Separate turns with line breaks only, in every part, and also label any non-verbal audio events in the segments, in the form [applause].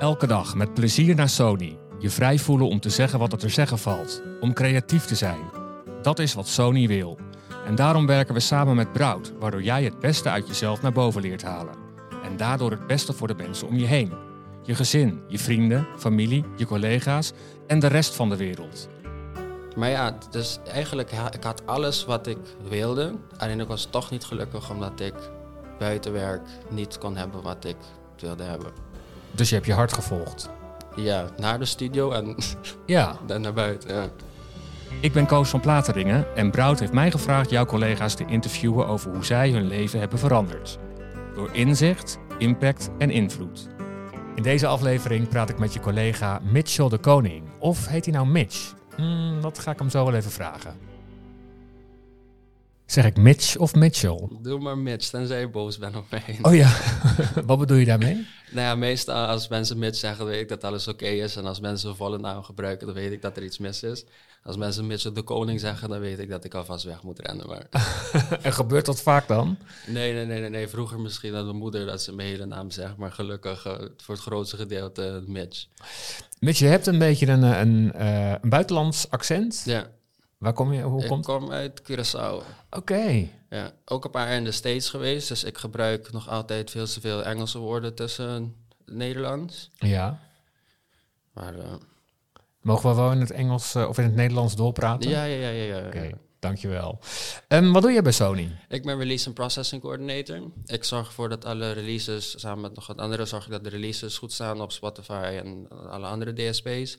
Elke dag met plezier naar Sony. Je vrij voelen om te zeggen wat er te zeggen valt. Om creatief te zijn. Dat is wat Sony wil. En daarom werken we samen met Brout, waardoor jij het beste uit jezelf naar boven leert halen. En daardoor het beste voor de mensen om je heen. Je gezin, je vrienden, familie, je collega's en de rest van de wereld.
Maar ja, dus eigenlijk ik had alles wat ik wilde. Alleen ik was toch niet gelukkig omdat ik buiten werk niet kon hebben wat ik wilde hebben.
Dus je hebt je hart gevolgd.
Ja, naar de studio en [laughs]
Ja,
dan naar buiten. Ja.
ik ben Koos van Plateringen en Brout heeft mij gevraagd jouw collega's te interviewen over hoe zij hun leven hebben veranderd. Door inzicht, impact en invloed. In deze aflevering praat ik met je collega Mitchell de Koning. Of heet hij nou Mitch? Hmm, dat ga ik hem zo wel even vragen. Zeg ik Mitch of Mitchell?
Doe maar Mitch, tenzij je boos bent op mij.
Oh ja, [laughs] wat bedoel je daarmee?
Nou ja, meestal als mensen Mitch zeggen, weet ik dat alles oké is. En als mensen een volle naam gebruiken, dan weet ik dat er iets mis is. Als mensen Mitch de koning zeggen, dan weet ik dat ik alvast weg moet rennen. Maar [laughs]
En gebeurt dat vaak dan?
nee, nee, nee, nee, nee. Vroeger misschien aan mijn moeder dat ze mijn hele naam zegt. Maar gelukkig eh, voor het grootste gedeelte Mitch.
Mitch, je hebt een beetje een, eh, een, eh, een buitenlands accent.
Ja,
Waar kom je? Hoe
ik
komt?
kom uit Curaçao.
Oké.
Ja, ook een paar jaar in de States geweest. Dus ik gebruik nog altijd veel te veel Engelse woorden tussen Nederlands.
Ja.
Maar eh,
Mogen we wel in het Engels eh, of in het Nederlands doorpraten?
ja, ja, ja, ja. ja.
Oké, dankjewel. Ehm, wat doe je bij Sony?
Ik ben Release and Processing Coordinator. Ik zorg ervoor dat alle releases, samen met nog wat anderen, zorg ik dat de releases goed staan op Spotify en alle andere DSP's.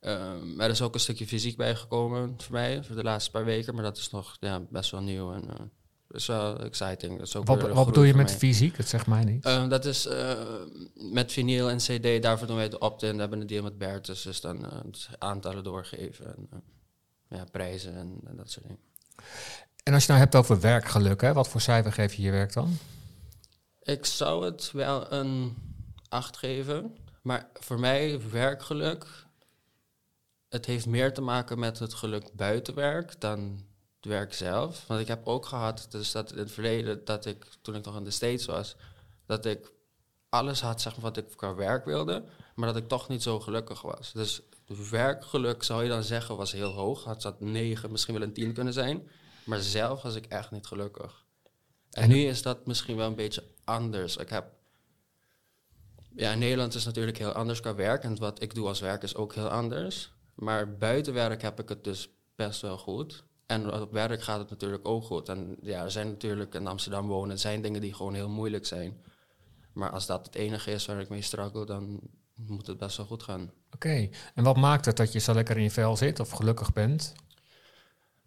Ehm, er is ook een stukje fysiek bijgekomen voor mij, voor de laatste paar weken, maar dat is nog ja, best wel nieuw en eh is wel exciting. Dat is ook
Wat, wat bedoel je met
mij.
fysiek? Dat zegt mij niet.
Ehm, dat is eh, met vinyl en CD, daarvoor doen wij de opt-in. We hebben een deal met Bertus, dus dan dus aantallen doorgeven en ja, prijzen en, en dat soort dingen.
En als je nou hebt over werkgeluk, hè, wat voor cijfer geef je je werk dan?
Ik zou het wel een 8 geven. Maar voor mij, werkgeluk, het heeft meer te maken met het geluk buiten werk dan het werk zelf. Want ik heb ook gehad, dus dat in het verleden, dat ik, toen ik nog in de States was, dat ik alles had zeg maar, wat ik qua werk wilde, maar dat ik toch niet zo gelukkig was. Dus werkgeluk zou je dan zeggen was heel hoog. Had dat 9, misschien wel een 10 kunnen zijn. Maar zelf was ik echt niet gelukkig. En,
En-
nu is dat misschien wel een beetje anders. Ik heb... Ja, in Nederland is natuurlijk heel anders qua werk. En wat ik doe als werk is ook heel anders. Maar buiten werk heb ik het dus best wel goed. En op werk gaat het natuurlijk ook goed. En ja, er zijn natuurlijk in Amsterdam wonen, er zijn dingen die gewoon heel moeilijk zijn. Maar als dat het enige is waar ik mee struggle, dan moet het best wel goed gaan.
Oké. En wat maakt het dat je zo lekker in je vel zit of gelukkig bent?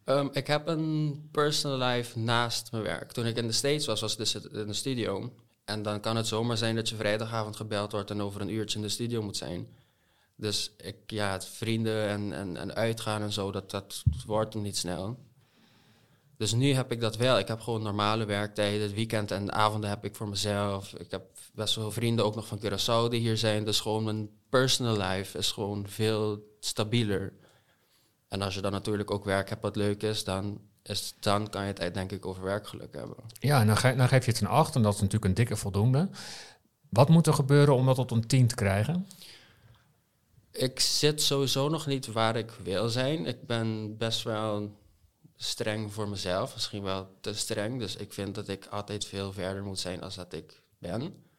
Ehm, ik heb een personal life naast mijn werk. Toen ik in de States was, was ik dus in de studio. En dan kan het zomaar zijn dat je vrijdagavond gebeld wordt en over een uurtje in de studio moet zijn. Dus ik, ja, het vrienden en, en, en uitgaan en zo, dat, dat wordt niet snel. Dus nu heb ik dat wel. Ik heb gewoon normale werktijden. Het weekend en de avonden heb ik voor mezelf. Ik heb best wel vrienden ook nog van Curaçao die hier zijn. Dus gewoon mijn personal life is gewoon veel stabieler. En als je dan natuurlijk ook werk hebt wat leuk is, dan, is, dan kan je het uit, denk ik over werkgeluk hebben.
Ja, en dan, ge- dan geef je het een 8 en dat is natuurlijk een dikke voldoende. Wat moet er gebeuren om dat tot een 10 te krijgen?
Ik zit sowieso nog niet waar ik wil zijn. Ik ben best wel streng voor mezelf, misschien wel te streng. Dus ik vind dat ik altijd veel verder moet zijn als dat ik ben.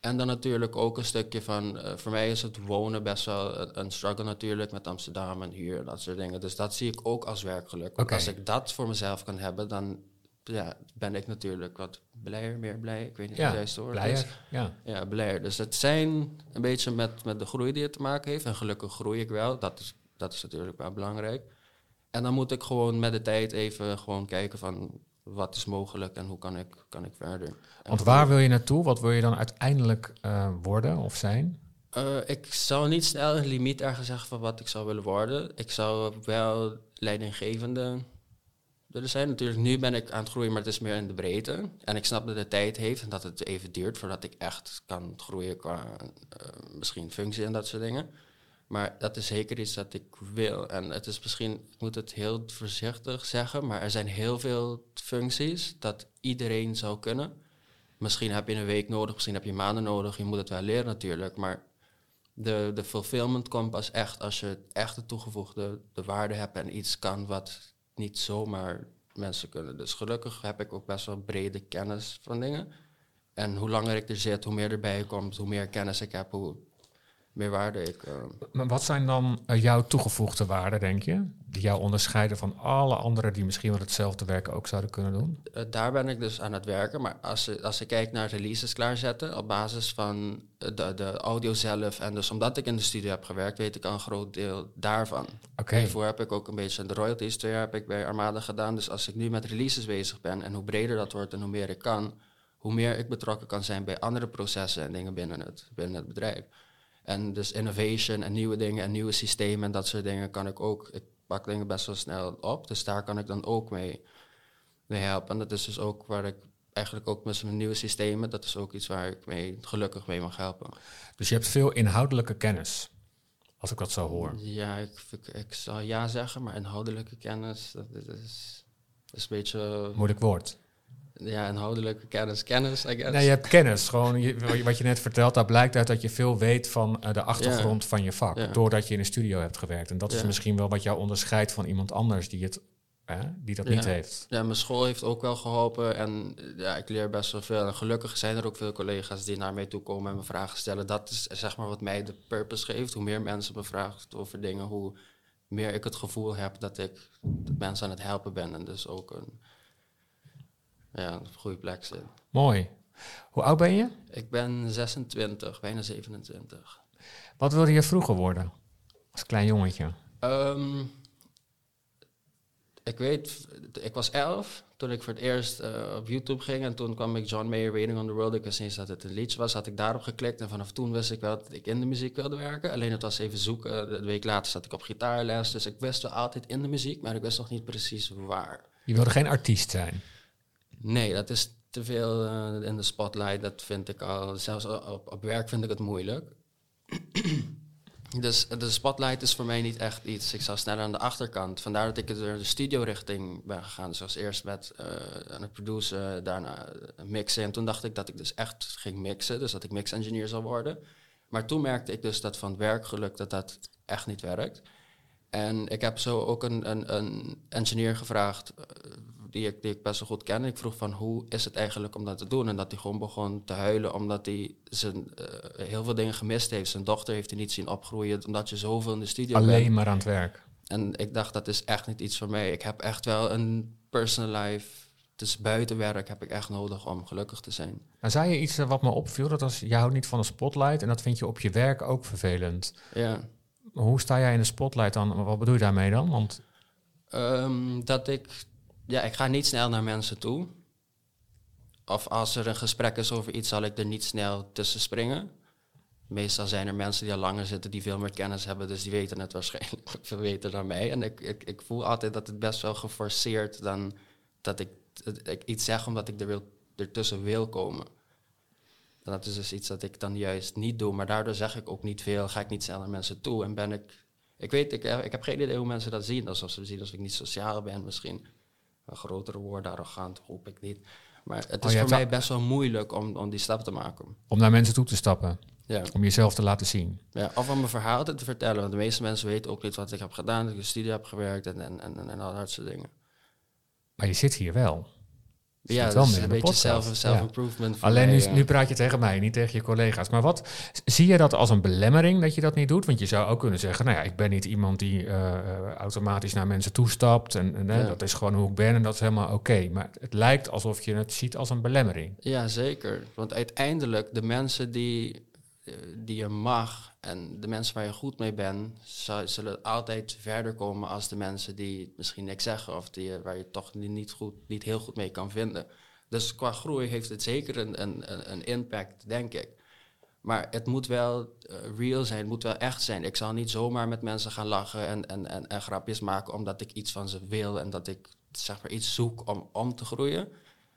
En dan natuurlijk ook een stukje van, eh, voor mij is het wonen best wel een, een struggle natuurlijk met Amsterdam en huur en dat soort dingen. Dus dat zie ik ook als werkgeluk. Want. Als ik dat voor mezelf kan hebben, dan ja, ben ik natuurlijk wat blijer, meer blij. Ik weet niet
Ja,
wat het juiste woord is.
Blijer? Ja.
Ja, blijer. Dus het zijn een beetje met, met de groei die het te maken heeft. En gelukkig groei ik wel. Dat is, dat is natuurlijk wel belangrijk. En dan moet ik gewoon met de tijd even gewoon kijken van wat is mogelijk en hoe kan ik, kan ik verder. En
Want waar wil je naartoe? Wat wil je dan uiteindelijk eh, worden of zijn?
Eh, ik zou niet snel een limiet ergens zeggen van wat ik zou willen worden. Ik zou wel leidinggevende willen zijn. Natuurlijk, nu ben ik aan het groeien, maar het is meer in de breedte. En ik snap dat het tijd heeft en dat het even duurt voordat ik echt kan groeien qua eh, misschien functie en dat soort dingen. Maar dat is zeker iets dat ik wil. En het is misschien, ik moet het heel voorzichtig zeggen, maar er zijn heel veel functies dat iedereen zou kunnen. Misschien heb je een week nodig, misschien heb je maanden nodig. Je moet het wel leren natuurlijk. Maar de, de fulfillment komt pas echt als je echt de toegevoegde de waarde hebt en iets kan wat niet zomaar mensen kunnen. Dus gelukkig heb ik ook best wel brede kennis van dingen. En hoe langer ik er zit, hoe meer erbij komt, hoe meer kennis ik heb, hoe meer waarde ik. eh,
Maar wat zijn dan eh, jouw toegevoegde waarden, denk je? Die jou onderscheiden van alle anderen die misschien wel hetzelfde werk ook zouden kunnen doen?
Eh, daar ben ik dus aan het werken. Maar als, je- als ik kijk naar releases klaarzetten op basis van de, de audio zelf. En dus omdat ik in de studio heb gewerkt, weet ik al een groot deel daarvan.
Oké.
Hiervoor heb ik ook een beetje de royalties twee jaar heb ik bij Armada gedaan. Dus als ik nu met releases bezig ben en hoe breder dat wordt en hoe meer ik kan, hoe meer ik betrokken kan zijn bij andere processen en dingen binnen het, binnen het bedrijf. En dus innovation en nieuwe dingen en nieuwe systemen en dat soort dingen kan ik ook. Ik pak dingen best wel snel op, dus daar kan ik dan ook mee, mee helpen. En dat is dus ook waar ik eigenlijk ook met mijn nieuwe systemen, dat is ook iets waar ik mee gelukkig mee mag helpen.
Dus je hebt veel inhoudelijke kennis, als ik dat zo hoor.
Ja, ik, ik, ik zal ja zeggen, maar inhoudelijke kennis, dat, dat is, dat is een beetje...
Moeilijk woord.
Ja, inhoudelijke kennis, kennis, I guess.
Nee, je hebt kennis. Gewoon je- wat je net vertelt, daar blijkt uit dat je veel weet van eh, de achtergrond van je vak.
Ja.
Doordat je in een studio hebt gewerkt. En dat is misschien wel wat jou onderscheidt van iemand anders die, het, eh, die dat niet heeft.
Ja, mijn school heeft ook wel geholpen en eh, ja, ik leer best wel veel. En gelukkig zijn er ook veel collega's die naar mij toe komen en me vragen stellen. Dat is zeg maar wat mij de purpose geeft. Hoe meer mensen me vragen over dingen, hoe meer ik het gevoel heb dat ik mensen aan het helpen ben. En dus ook een, ja, een goede plek zit.
Mooi. Hoe oud ben je?
Ik ben 26, bijna 27.
Wat wilde je vroeger worden? Als klein jongetje.
Ehm, ik weet, ik was elf toen ik voor het eerst eh, op YouTube ging. En toen kwam ik John Mayer Waiting on the World. Ik wist niet eens dat het een liedje was. Had ik daarop geklikt. En vanaf toen wist ik wel dat ik in de muziek wilde werken. Alleen het was even zoeken. Een week later zat ik op gitaarles. Dus ik wist wel altijd in de muziek. Maar ik wist nog niet precies waar.
Je wilde geen artiest zijn.
Nee, dat is te veel eh, in de spotlight. Dat vind ik al. Zelfs op, op werk vind ik het moeilijk. [clears throat] dus de spotlight is voor mij niet echt iets. Ik zou sneller aan de achterkant. Vandaar dat ik er de studio-richting ben gegaan. Dus eerst met eh, aan het produceren, daarna eh, mixen. En toen dacht ik dat ik dus echt ging mixen. Dus dat ik mix-engineer zou worden. Maar toen merkte ik dus dat van werkgeluk dat dat echt niet werkt. En ik heb zo ook een, een, een engineer gevraagd, die, ik, die ik best wel goed ken. Ik vroeg van hoe is het eigenlijk om dat te doen? En dat hij gewoon begon te huilen omdat hij zijn, eh, heel veel dingen gemist heeft. Zijn dochter heeft hij niet zien opgroeien omdat je zoveel in de studio
Alleen
bent.
maar aan het werk.
En ik dacht dat is echt niet iets voor mij. Ik heb echt wel een personal life. Dus buiten werk heb ik echt nodig om gelukkig te zijn.
Nou, zei je iets wat me opviel? Dat als je houdt niet van de spotlight en dat vind je op je werk ook vervelend.
Ja.
Hoe sta jij in de spotlight dan? Wat bedoel je daarmee dan? Want
Ehm, dat ik, ja, ik ga niet snel naar mensen toe. Of als er een gesprek is over iets, zal ik er niet snel tussen springen. Meestal zijn er mensen die al langer zitten, die veel meer kennis hebben, dus die weten het waarschijnlijk [laughs] veel beter dan mij. En ik, ik, ik voel altijd dat het best wel geforceerd dan dat ik, ik iets zeg omdat ik er wil, ertussen wil komen. En dat is dus iets dat ik dan juist niet doe, maar daardoor zeg ik ook niet veel, ga ik niet snel naar mensen toe en ben ik ik weet, ik, ik heb geen idee hoe mensen dat zien. Alsof ze zien als ik niet sociaal ben misschien. Een grotere woorden, arrogant, hoop ik niet. Maar het
Oh,
is voor mij best wel moeilijk om, om die stap te maken.
om naar mensen toe te stappen,
Ja.
om jezelf te laten zien.
ja. Of om mijn verhaal te vertellen. Want de meeste mensen weten ook niet wat ik heb gedaan. Dat ik in de studie heb gewerkt en, en, en, en al dat soort dingen.
Maar je zit hier wel.
Ja, dat is
mee
een beetje self- self-improvement.
Alleen
mij,
nu,
ja.
nu praat je tegen mij, niet tegen je collega's. Maar wat zie je dat als een belemmering dat je dat niet doet? Want je zou ook kunnen zeggen, nou ja, ik ben niet iemand die eh, eh, automatisch naar mensen toestapt. En, en
Ja.
dat is gewoon hoe ik ben en dat is helemaal oké. Maar het lijkt alsof je het ziet als een belemmering.
Ja, zeker. Want uiteindelijk, de mensen die, eh, die je mag en de mensen waar je goed mee bent, zullen altijd verder komen als de mensen die misschien niks zeggen of die, waar je toch niet, goed, niet heel goed mee kan vinden. Dus qua groei heeft het zeker een, een, een- impact, denk ik. Maar het moet wel eh, real zijn, het moet wel echt zijn. Ik zal niet zomaar met mensen gaan lachen en, en, en, en grapjes maken omdat ik iets van ze wil en dat ik zeg maar iets zoek om, om te groeien.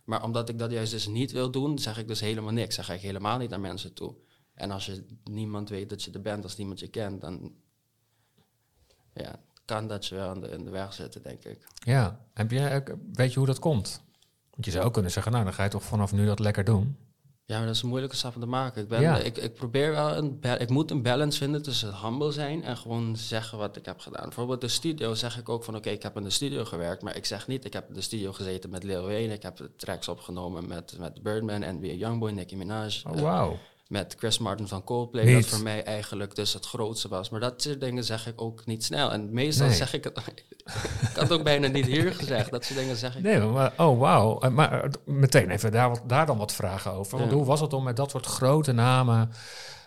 Maar omdat ik dat juist dus niet wil doen, zeg ik dus helemaal niks. Dan ga ik helemaal niet naar mensen toe. En als je niemand weet dat je er bent, als niemand je kent, dan ja, kan dat je wel in de, in de weg zitten, denk ik.
Ja, heb je, ook- weet je hoe dat komt? Want je zou ook kunnen zeggen, nou dan ga je toch vanaf nu dat lekker doen.
Ja, maar dat is een moeilijke stap om te maken. Ik, ben,
Ja.
ik, ik probeer wel een... Ik moet een balance vinden tussen het humble zijn en gewoon zeggen wat ik heb gedaan. Bijvoorbeeld de studio zeg ik ook van... Oké, ik heb in de studio gewerkt, maar ik zeg niet... Ik heb in de studio gezeten met Lil Wayne. Ik heb tracks opgenomen met, met Birdman, NBA Youngboy, Nicki Minaj.
Oh, wauw.
Met Chris Martin van Coldplay.
Niet.
Dat voor mij eigenlijk dus het grootste was. Maar dat soort dingen zeg ik ook niet snel. En meestal
Nee.
zeg ik het... [laughs] ik had het ook bijna niet hier gezegd. Dat soort dingen zeg ik...
Nee, maar oh wauw. Eh, Maar eh, meteen even daar, wat, daar dan wat vragen over. Want
Ja.
hoe was het om met dat soort grote namen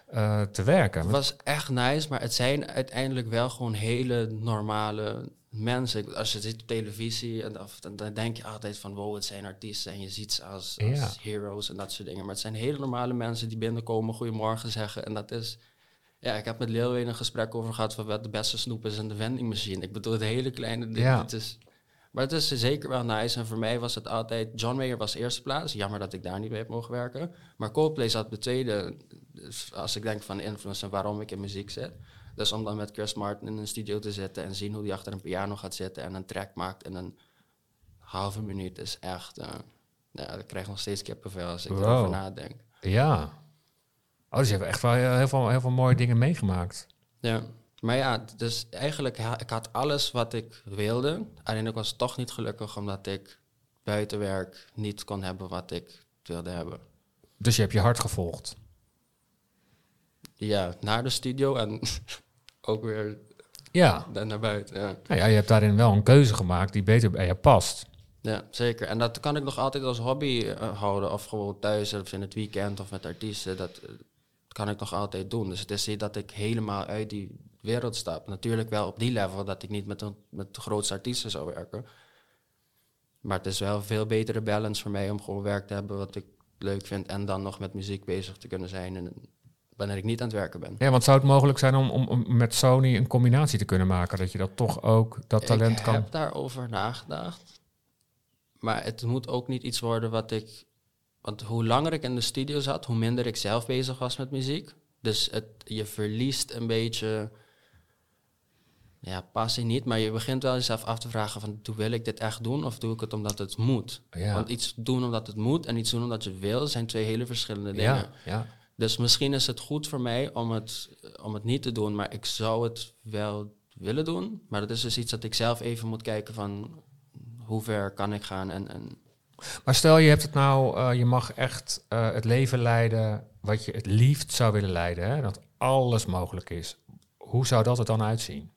eh, te werken?
Het was echt nice, maar het zijn uiteindelijk wel gewoon hele normale mensen. Als je ziet op televisie, en dan, dan denk je altijd van wow, het zijn artiesten en je ziet ze als, heroes en dat soort dingen. Maar het zijn hele normale mensen die binnenkomen, goedemorgen zeggen. En dat is, ja, ik heb met Wayne een gesprek over gehad van wat de beste snoep is in de vending machine. Ik bedoel, het hele kleine ding.
Ja.
Het is, maar het is zeker wel nice. En voor mij was het altijd... John Mayer was eerste plaats. Jammer dat ik daar niet mee heb mogen werken. Maar Coldplay zat op de tweede. Dus als ik denk van influence en waarom ik in muziek zit. Dus om dan met Chris Martin in een studio te zitten... en zien hoe hij achter een piano gaat zitten... en een track maakt in een halve minuut... is echt... eh ja, ik krijg nog steeds kippenvel als ik
Wow.
erover nadenk.
Ja. Oh, dus je hebt echt wel heel heel veel, heel veel mooie dingen meegemaakt.
Ja, maar ja, dus eigenlijk, ha- ik had alles wat ik wilde. Alleen ik was toch niet gelukkig omdat ik buiten werk niet kon hebben wat ik wilde hebben.
Dus je hebt je hart gevolgd.
Ja, naar de studio en [laughs] ook weer
Ja.
naar buiten. Ja.
Nou ja, je hebt daarin wel een keuze gemaakt die beter bij je past.
ja, zeker. En dat kan ik nog altijd als hobby eh, houden. Of gewoon thuis of in het weekend of met artiesten. Dat eh, kan ik nog altijd doen. Dus het is niet dat ik helemaal uit die wereld stap. Natuurlijk wel op die level dat ik niet met, een, met de grootste artiesten zou werken. Maar het is wel een veel betere balance voor mij om gewoon werk te hebben wat ik leuk vind. En dan nog met muziek bezig te kunnen zijn. En, wanneer ik niet aan het werken ben.
Ja, want zou het mogelijk zijn om, om, om met Sony een combinatie te kunnen maken? Dat je dat toch ook, dat talent
ik
kan...
heb daarover nagedacht. Maar het moet ook niet iets worden wat ik... Want hoe langer ik in de studio zat, hoe minder ik zelf bezig was met muziek. Dus het, je verliest een beetje... Ja, passie niet, maar je begint wel jezelf af te vragen van... Doe, wil ik dit echt doen of doe ik het omdat het moet?
Ja.
Want iets doen omdat het moet en iets doen omdat je wil... zijn twee hele verschillende dingen.
Ja, ja.
Dus misschien is het goed voor mij om het, om het niet te doen, maar ik zou het wel willen doen. Maar dat is dus iets dat ik zelf even moet kijken van hoe ver kan ik gaan. En, en
Maar stel je hebt het nou, eh, je mag echt eh, het leven leiden wat je het liefst zou willen leiden. Hè? Dat alles mogelijk is. Hoe zou dat er dan uitzien?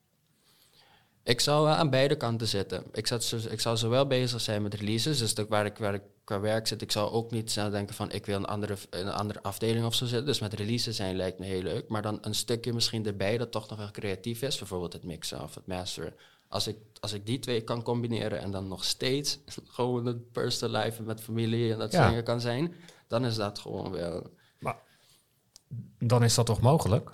ik zou wel aan beide kanten zitten. Ik, zat, ik zou zowel bezig zijn met releases, dus dat waar, ik, waar ik qua werk zit. Ik zou ook niet snel denken van ik wil een andere, een andere afdeling of zo zitten. Dus met releases zijn lijkt me heel leuk. Maar dan een stukje misschien erbij dat toch nog wel creatief is. Bijvoorbeeld het mixen of het masteren. Als ik, als ik die twee kan combineren en dan nog steeds [laughs] gewoon het personal life met familie en dat soort
Ja.
dingen kan zijn, dan is dat gewoon wel.
Dan is dat toch mogelijk?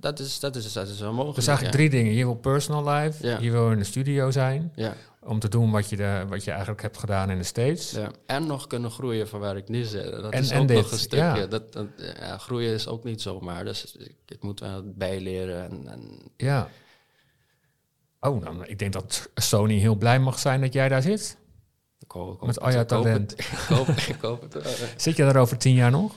Dat is, dat is, dat is wel mogelijk.
Dus eigenlijk
ja.
drie dingen. Je wil personal life,
Ja.
je wil in de studio zijn,
Ja,
om te doen wat je, de, wat je eigenlijk hebt gedaan in de States.
ja. En nog kunnen groeien van waar ik nu zit. Dat
En-
is
en
ook
dit,
nog een stukje. Dat, dat, ja, groeien is ook niet zomaar. Dus ik, ik moet wel bijleren. En, en
Ja. Oh, nou, ik denk dat Sony heel blij mag zijn dat jij daar zit.
ik hoop, ik hoop
Met al jouw talent. [laughs]
Ik hoop, ik hoop het.
Zit je daar over tien jaar nog?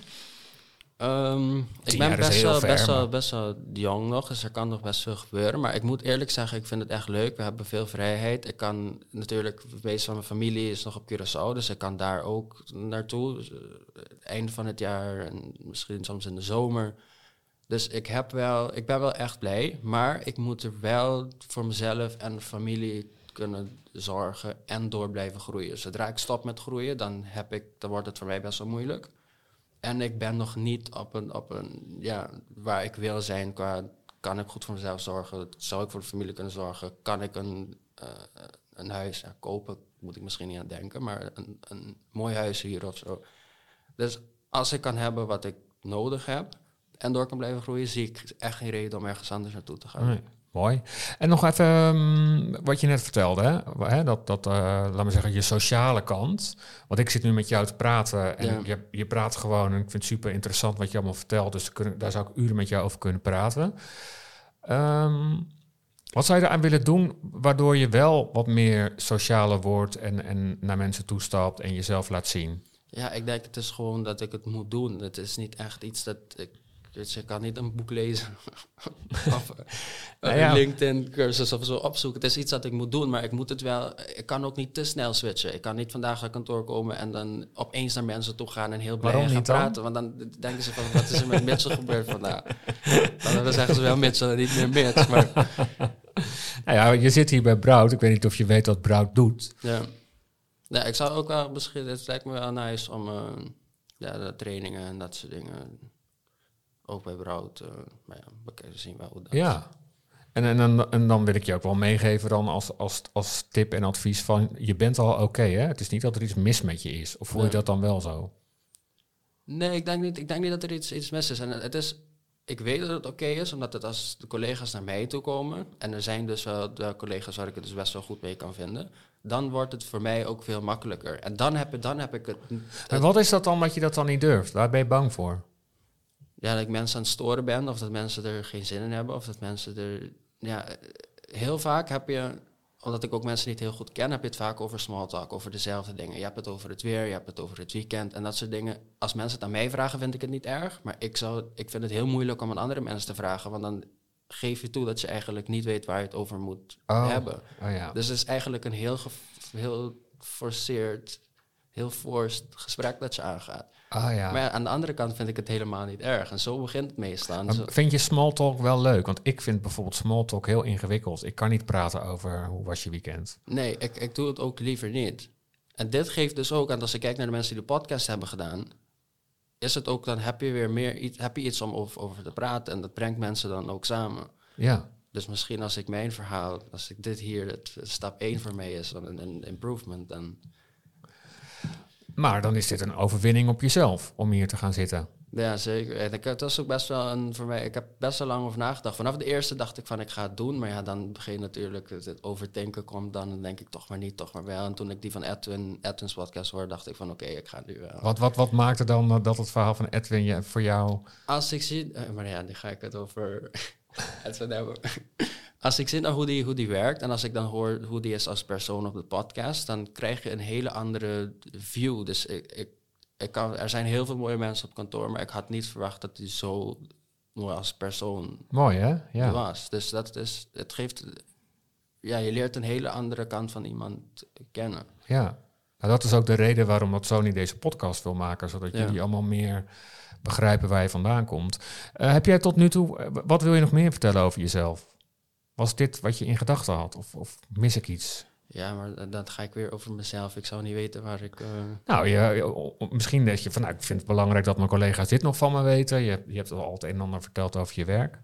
Ehm, ik ben best wel,
ver,
best, wel, best wel jong nog, dus er kan nog best veel gebeuren. Maar ik moet eerlijk zeggen, ik vind het echt leuk. We hebben veel vrijheid. Ik kan natuurlijk, de meeste van mijn familie is nog op Curaçao, dus ik kan daar ook naartoe. Dus, eh, het einde van het jaar en misschien soms in de zomer. Dus ik, heb wel, ik ben wel echt blij, maar ik moet er wel voor mezelf en familie kunnen zorgen en door blijven groeien. Zodra ik stop met groeien, dan, heb ik, dan wordt het voor mij best wel moeilijk. En ik ben nog niet op een, op een ja, waar ik wil zijn qua kan ik goed voor mezelf zorgen, zou ik voor de familie kunnen zorgen, kan ik een, eh, een huis ja, kopen, moet ik misschien niet aan denken, maar een, een mooi huis hier of zo. Dus als ik kan hebben wat ik nodig heb en door kan blijven groeien, zie ik echt geen reden om ergens anders naartoe te gaan.
Mooi. En nog even ehm, wat je net vertelde, hè? Dat, dat eh, laat me zeggen, je sociale kant. Want ik zit nu met jou te praten en
Ja.
je, je praat gewoon en ik vind het super interessant wat je allemaal vertelt. Dus kunnen, daar zou ik uren met jou over kunnen praten. Ehm, wat zou je eraan willen doen waardoor je wel wat meer socialer wordt en, en naar mensen toestapt en jezelf laat zien?
Ja, ik denk het is gewoon dat ik het moet doen. Het is niet echt iets dat ik... Dus je kan niet een boek lezen [laughs] of
Nou
een. LinkedIn-cursus of zo opzoeken. Het is iets dat ik moet doen, maar ik moet het wel... Ik kan ook niet te snel switchen. Ik kan niet vandaag naar kantoor komen en dan opeens naar mensen toe gaan en heel blij
Waarom
gaan
dan?
praten. Want dan denken ze van, wat is er met Mitchell gebeurd vandaag? Dan zeggen ze wel Mitchell en niet meer Mitch. Maar [laughs]
Nou ja, je zit hier bij Brout. Ik weet niet of je weet wat Brout doet.
ja. ja, ik zou ook wel misschien... Het lijkt me wel nice om eh, ja, de trainingen en dat soort dingen... Ook bij Brout. eh, maar ja, we zien wel hoe dat
Ja. En, en, dan, en dan wil ik je ook wel meegeven dan als, als, als tip en advies van... je bent al oké, hè? Het is niet dat er iets mis met je is. Of voel je dat dan wel zo?
Nee, ik denk niet, ik denk niet dat er iets, iets mis is. En het is. Ik weet dat het oké is, omdat het als de collega's naar mij toe komen. En er zijn dus de collega's waar ik het dus best wel goed mee kan vinden. Dan wordt het voor mij ook veel makkelijker. En dan heb, dan heb ik het.
En wat is dat dan dat je dat dan niet durft? Waar ben je bang voor?
Ja, dat ik mensen aan het storen ben, of dat mensen er geen zin in hebben, of dat mensen er. Ja, heel vaak heb je, omdat ik ook mensen niet heel goed ken, heb je het vaak over small talk, over dezelfde dingen. Je hebt het over het weer, je hebt het over het weekend en dat soort dingen. Als mensen het aan mij vragen, vind ik het niet erg, maar ik, zou, ik vind het heel moeilijk om aan andere mensen te vragen, want dan geef je toe dat je eigenlijk niet weet waar je het over moet
Oh.
hebben.
Oh ja.
Dus het is eigenlijk een heel, heel forceerd, heel forced gesprek dat je aangaat.
Ah ja.
Maar aan de andere kant vind ik het helemaal niet erg. En zo begint het meestal.
Maar vind je small talk wel leuk? Want ik vind bijvoorbeeld small talk heel ingewikkeld. Ik kan niet praten over hoe was je weekend.
Nee, ik, ik doe het ook liever niet. En dit geeft dus ook, en als ik kijk naar de mensen die de podcast hebben gedaan, is het ook, dan heb je weer meer iets, heb je iets om over, over te praten. En dat brengt mensen dan ook samen.
Ja.
Dus misschien als ik mijn verhaal, als ik dit hier, het, stap 1 voor mij is, dan een, een improvement, dan
Maar dan is dit een overwinning op jezelf om hier te gaan zitten.
Ja, zeker. En ik, het was ook best wel een voor mij. Ik heb best wel lang over nagedacht. Vanaf de eerste dacht ik van ik ga het doen. Maar ja, dan begin natuurlijk het, overdenken komt. Dan denk ik toch maar niet, toch maar wel. En toen ik die van Edwin, Edwin's podcast hoorde, dacht ik van oké, ik ga nu wel.
Wat, wat, wat maakte dan dat het verhaal van Edwin je, voor jou...
Als ik zie, eh, maar ja, nu ga ik het over. [laughs] [laughs] Als ik zie naar hoe die, hoe die werkt en als ik dan hoor hoe die is als persoon op de podcast, dan krijg je een hele andere view. Dus ik, ik, ik kan, er zijn heel veel mooie mensen op kantoor, maar ik had niet verwacht dat hij zo mooi als persoon
Mooi, hè? Ja.
was. Dus dat is, het geeft, ja, je leert een hele andere kant van iemand kennen.
ja. Nou, dat is ook de reden waarom dat Sony deze podcast wil maken. Zodat
Ja.
jullie allemaal meer begrijpen waar je vandaan komt. Eh, heb jij tot nu toe... eh, wat wil je nog meer vertellen over jezelf? Was dit wat je in gedachten had? Of, of mis ik iets?
Ja, maar dan ga ik weer over mezelf. Ik zou niet weten waar ik... eh,
Nou, je, misschien dat je van, nou, ik vind het belangrijk dat mijn collega's dit nog van me weten. Je, je hebt al het een en ander verteld over je werk.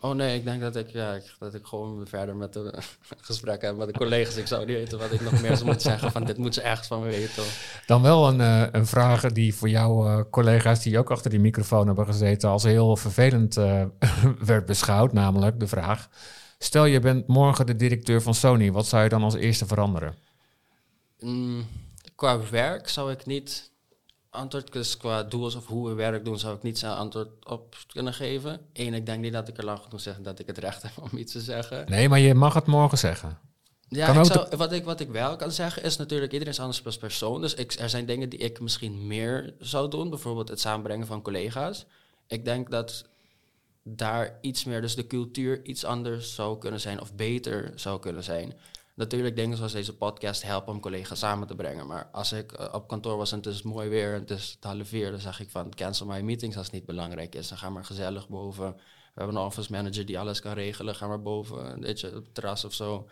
Oh nee, ik denk dat ik, ja, dat ik gewoon verder met de [laughs] gesprekken heb met de collega's. Ik zou niet weten wat ik nog meer zou moeten zeggen van dit moet ze echt van me weten.
Dan wel een, eh, een vraag die voor jouw eh, collega's die ook achter die microfoon hebben gezeten als heel vervelend eh, [laughs] werd beschouwd. Namelijk de vraag, stel je bent morgen de directeur van Sony, wat zou je dan als eerste veranderen?
Mm, qua werk zou ik niet antwoord, dus qua doels of hoe we werk doen, zou ik niet zo antwoord op kunnen geven. Eén, ik denk niet dat ik er lang genoeg zeg dat ik het recht heb om iets te zeggen.
Nee, maar je mag het morgen zeggen.
Ja, ik zou, wat, ik, wat ik wel kan zeggen is natuurlijk, iedereen is anders als persoon. Dus ik, er zijn dingen die ik misschien meer zou doen. Bijvoorbeeld het samenbrengen van collega's. Ik denk dat daar iets meer, dus de cultuur iets anders zou kunnen zijn of beter zou kunnen zijn. Natuurlijk dingen zoals deze podcast helpen om collega's samen te brengen. Maar als ik eh, op kantoor was en het is mooi weer en het is het half vier, dan zeg ik van cancel my meetings als het niet belangrijk is. Dan ga maar gezellig boven. We hebben een office manager die alles kan regelen. Ga maar boven, weet je, op het terras of zo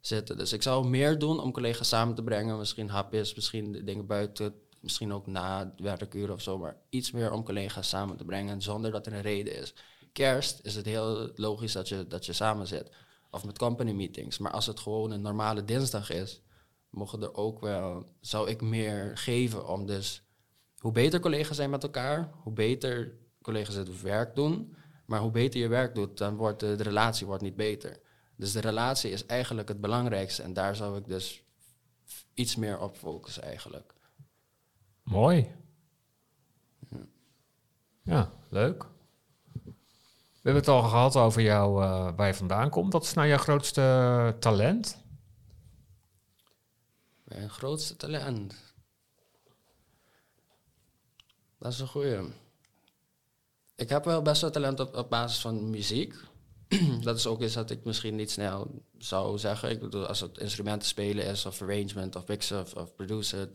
zitten. Dus ik zou meer doen om collega's samen te brengen. Misschien hapjes, misschien dingen buiten, misschien ook na werkuur of zo. Maar iets meer om collega's samen te brengen zonder dat er een reden is. Kerst is het heel logisch dat je, dat je samen zit. Of met company meetings. Maar als het gewoon een normale dinsdag is, mogen er ook wel, zou ik meer geven om dus hoe beter collega's zijn met elkaar, hoe beter collega's het werk doen. Maar hoe beter je werk doet, dan wordt de, de relatie wordt niet beter. Dus de relatie is eigenlijk het belangrijkste. En daar zou ik dus iets meer op focussen eigenlijk.
Mooi. Ja, leuk. We hebben het al gehad over jou, eh, waar je vandaan komt. Wat is nou jouw grootste talent?
Mijn grootste talent. Dat is een goeie. Ik heb wel best wel talent op, op basis van muziek. [clears throat] dat is ook iets dat ik misschien niet snel zou zeggen. Ik bedoel, als het instrumenten spelen is, of arrangement, of mixen, of, of produceren,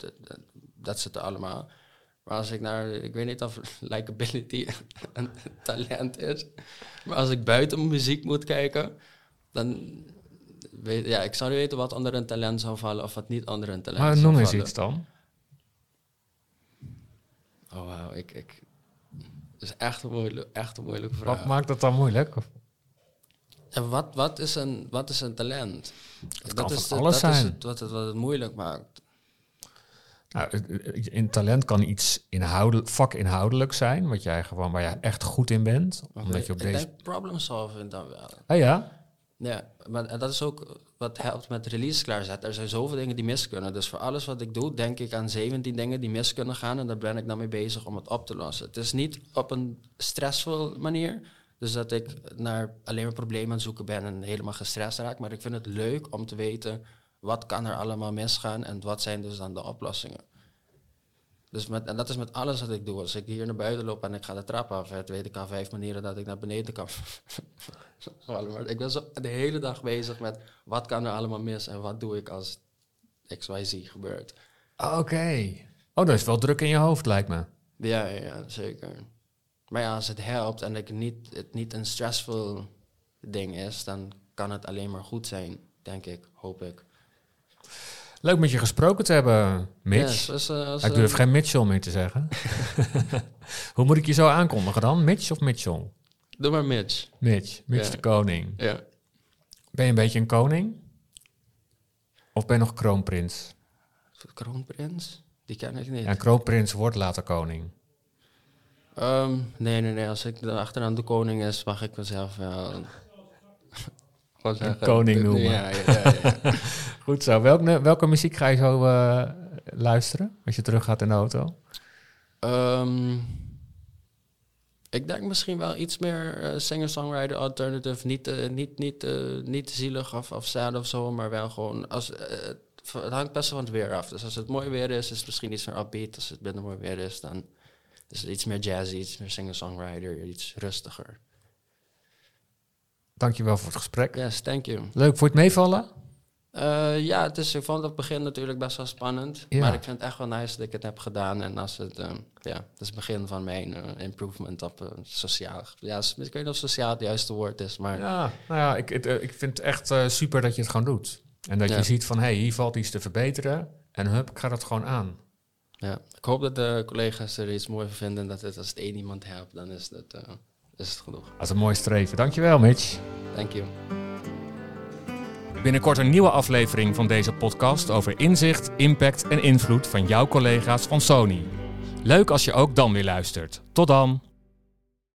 dat, zit er allemaal. Maar als ik naar, ik weet niet of [laughs] likability [laughs] een talent is, maar als ik buiten muziek moet kijken, dan weet ja, ik zou niet weten wat onder een talent zou vallen of wat niet onder een talent
Maar
zou
noem eens
vallen.
iets dan.
Oh wauw, ik, ik, dat is echt een moeilijke, echt een moeilijke vraag.
Wat maakt dat dan moeilijk?
En wat, wat, is een, wat is een talent?
Het kan
is
van alles
dat Is
zijn.
het, wat, het, wat het moeilijk maakt.
Nou, in talent kan iets inhoudelijk, vakinhoudelijk zijn, wat jij gewoon, waar je echt goed in bent. Omdat je op
ik
deze.
denk problem solving dan wel.
Ah ja?
Ja, maar en dat is ook wat helpt met release klaarzetten. Er zijn zoveel dingen die mis kunnen. Dus voor alles wat ik doe, denk ik aan 17 dingen die mis kunnen gaan. En daar ben ik dan mee bezig om het op te lossen. Het is niet op een stressvol manier. Dus dat ik naar alleen maar problemen aan het zoeken ben en helemaal gestrest raak. Maar ik vind het leuk om te weten wat kan er allemaal misgaan en wat zijn dus dan de oplossingen. Dus met, en dat is met alles wat ik doe. Als ik hier naar buiten loop en ik ga de trap af, het weet ik al vijf manieren dat ik naar beneden kan [laughs] vallen. Ik ben zo de hele dag bezig met wat kan er allemaal mis en wat doe ik als XYZ gebeurt.
Oké. Oh, dat is wel druk in je hoofd, lijkt me.
Ja, ja, ja, zeker. Maar ja, als het helpt en ik niet, het niet een stressvol ding is, dan kan het alleen maar goed zijn, denk ik, hoop ik.
Leuk met je gesproken te hebben, Mitch.
Ja, eh, als,
ik durf
eh,
geen Mitchell meer te zeggen. [laughs] Hoe moet ik je zo aankondigen dan? Mitch of Mitchell?
Doe maar Mitch.
Mitch. Mitch
Ja.
de koning.
Ja.
Ben je een beetje een koning? Of ben je nog kroonprins?
Kroonprins? Die ken ik niet.
Ja, een kroonprins wordt later koning.
Ehm, nee, nee, nee. Als ik achteraan de koning is, mag ik mezelf wel... Gewoon zeggen,
koning
de- de-
noemen.
Ja, ja, ja. [laughs]
Goed zo. Welke, welke muziek ga je zo eh, luisteren als je terug gaat in de auto?
Ehm, ik denk misschien wel iets meer eh, singer-songwriter alternative. Niet, eh, niet, niet, eh, niet zielig of, of sad of zo, maar wel gewoon... Als, eh, het, het hangt best wel van het weer af. Dus als het mooi weer is, is het misschien iets meer upbeat. Als het minder mooi weer is, dan is het iets meer jazzy, iets meer singer-songwriter, iets rustiger.
Dankjewel voor het gesprek.
Yes, thank you.
Leuk, je het meevallen?
Eh, ja, het is, ik vond het begin natuurlijk best wel spannend.
Ja.
Maar ik vind het echt wel nice dat ik het heb gedaan. En als het, eh, ja, het is het begin van mijn eh, improvement op eh, sociaal. Ja, ik weet niet of sociaal het juiste woord is, maar
Ja, nou ja, ik, het, ik vind het echt super dat je het gewoon doet. En dat
Ja.
je ziet van, hé, hey, hier valt iets te verbeteren. En hup, ik ga dat gewoon aan.
ja. ik hoop dat de collega's er iets moois van vinden. Dat het, als het één iemand helpt, dan is het, eh, is het genoeg.
Dat is een mooi streven. Dankjewel, Mitch.
Thank you.
Binnenkort een nieuwe aflevering van deze podcast over inzicht, impact en invloed van jouw collega's van Sony. Leuk als je ook dan weer luistert. Tot dan!